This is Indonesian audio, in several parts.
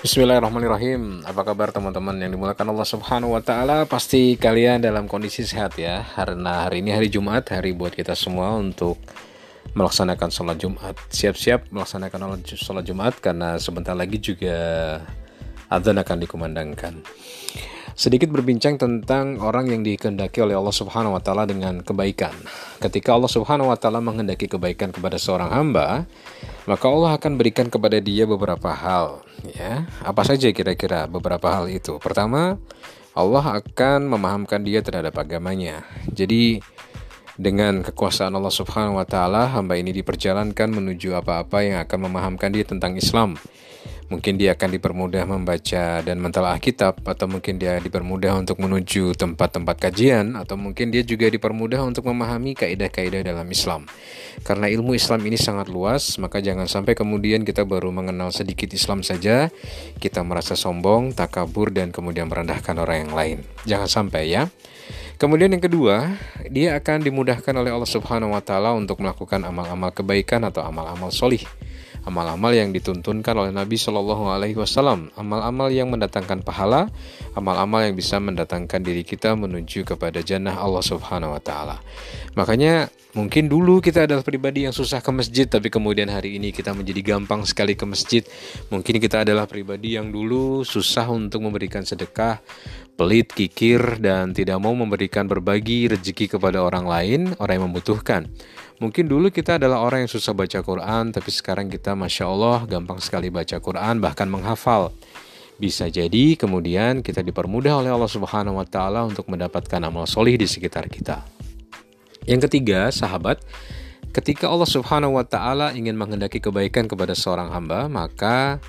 Bismillahirrahmanirrahim. Apa kabar teman-teman yang dimulakan Allah Subhanahu wa taala? Pasti kalian dalam kondisi sehat ya. Karena hari ini hari Jumat, hari buat kita semua untuk melaksanakan sholat Jumat. Siap-siap melaksanakan sholat Jumat karena sebentar lagi juga adzan akan dikumandangkan. Sedikit berbincang tentang orang yang dikehendaki oleh Allah Subhanahu wa taala dengan kebaikan. Ketika Allah Subhanahu wa taala menghendaki kebaikan kepada seorang hamba, maka Allah akan berikan kepada dia beberapa hal, ya. Apa saja kira-kira beberapa hal itu? Pertama, Allah akan memahamkan dia terhadap agamanya. Jadi dengan kekuasaan Allah Subhanahu wa taala, hamba ini diperjalankan menuju apa-apa yang akan memahamkan dia tentang Islam Mungkin dia akan dipermudah membaca dan mentelaah kitab, atau mungkin dia dipermudah untuk menuju tempat-tempat kajian, atau mungkin dia juga dipermudah untuk memahami kaidah-kaidah dalam Islam. Karena ilmu Islam ini sangat luas, maka jangan sampai kemudian kita baru mengenal sedikit Islam saja, kita merasa sombong, takabur, dan kemudian merendahkan orang yang lain. Jangan sampai ya. Kemudian yang kedua, dia akan dimudahkan oleh Allah Subhanahu wa taala untuk melakukan amal-amal kebaikan atau amal-amal solih amal-amal yang dituntunkan oleh Nabi Shallallahu Alaihi Wasallam, amal-amal yang mendatangkan pahala, amal-amal yang bisa mendatangkan diri kita menuju kepada jannah Allah Subhanahu Wa Taala. Makanya mungkin dulu kita adalah pribadi yang susah ke masjid, tapi kemudian hari ini kita menjadi gampang sekali ke masjid. Mungkin kita adalah pribadi yang dulu susah untuk memberikan sedekah, pelit, kikir, dan tidak mau memberikan berbagi rezeki kepada orang lain, orang yang membutuhkan. Mungkin dulu kita adalah orang yang susah baca Quran, tapi sekarang kita Masya Allah gampang sekali baca Quran, bahkan menghafal. Bisa jadi kemudian kita dipermudah oleh Allah Subhanahu wa Ta'ala untuk mendapatkan amal solih di sekitar kita. Yang ketiga, sahabat, ketika Allah Subhanahu wa Ta'ala ingin menghendaki kebaikan kepada seorang hamba, maka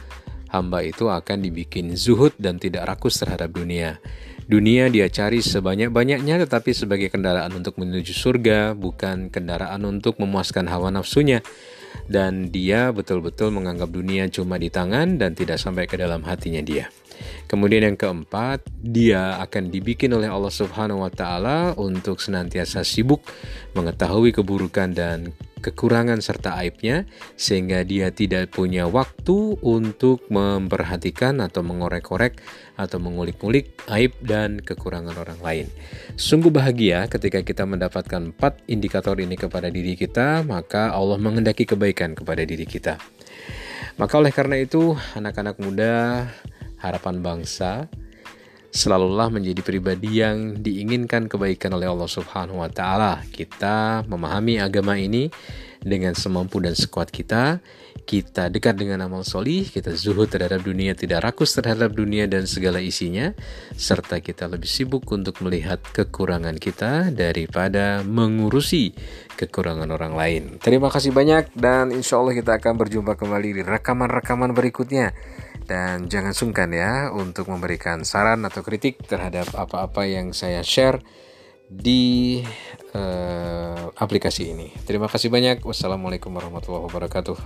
hamba itu akan dibikin zuhud dan tidak rakus terhadap dunia. Dunia dia cari sebanyak-banyaknya tetapi sebagai kendaraan untuk menuju surga, bukan kendaraan untuk memuaskan hawa nafsunya. Dan dia betul-betul menganggap dunia cuma di tangan dan tidak sampai ke dalam hatinya dia. Kemudian yang keempat, dia akan dibikin oleh Allah Subhanahu wa taala untuk senantiasa sibuk mengetahui keburukan dan kekurangan serta aibnya sehingga dia tidak punya waktu untuk memperhatikan atau mengorek-korek atau mengulik-ngulik aib dan kekurangan orang lain. Sungguh bahagia ketika kita mendapatkan empat indikator ini kepada diri kita, maka Allah mengendaki kebaikan kepada diri kita. Maka oleh karena itu, anak-anak muda, harapan bangsa, selalulah menjadi pribadi yang diinginkan kebaikan oleh Allah Subhanahu wa taala. Kita memahami agama ini dengan semampu dan sekuat kita. Kita dekat dengan amal solih, kita zuhud terhadap dunia, tidak rakus terhadap dunia dan segala isinya, serta kita lebih sibuk untuk melihat kekurangan kita daripada mengurusi kekurangan orang lain. Terima kasih banyak dan insya Allah kita akan berjumpa kembali di rekaman-rekaman berikutnya. Dan jangan sungkan ya untuk memberikan saran atau kritik terhadap apa-apa yang saya share di uh, aplikasi ini. Terima kasih banyak. Wassalamualaikum warahmatullahi wabarakatuh.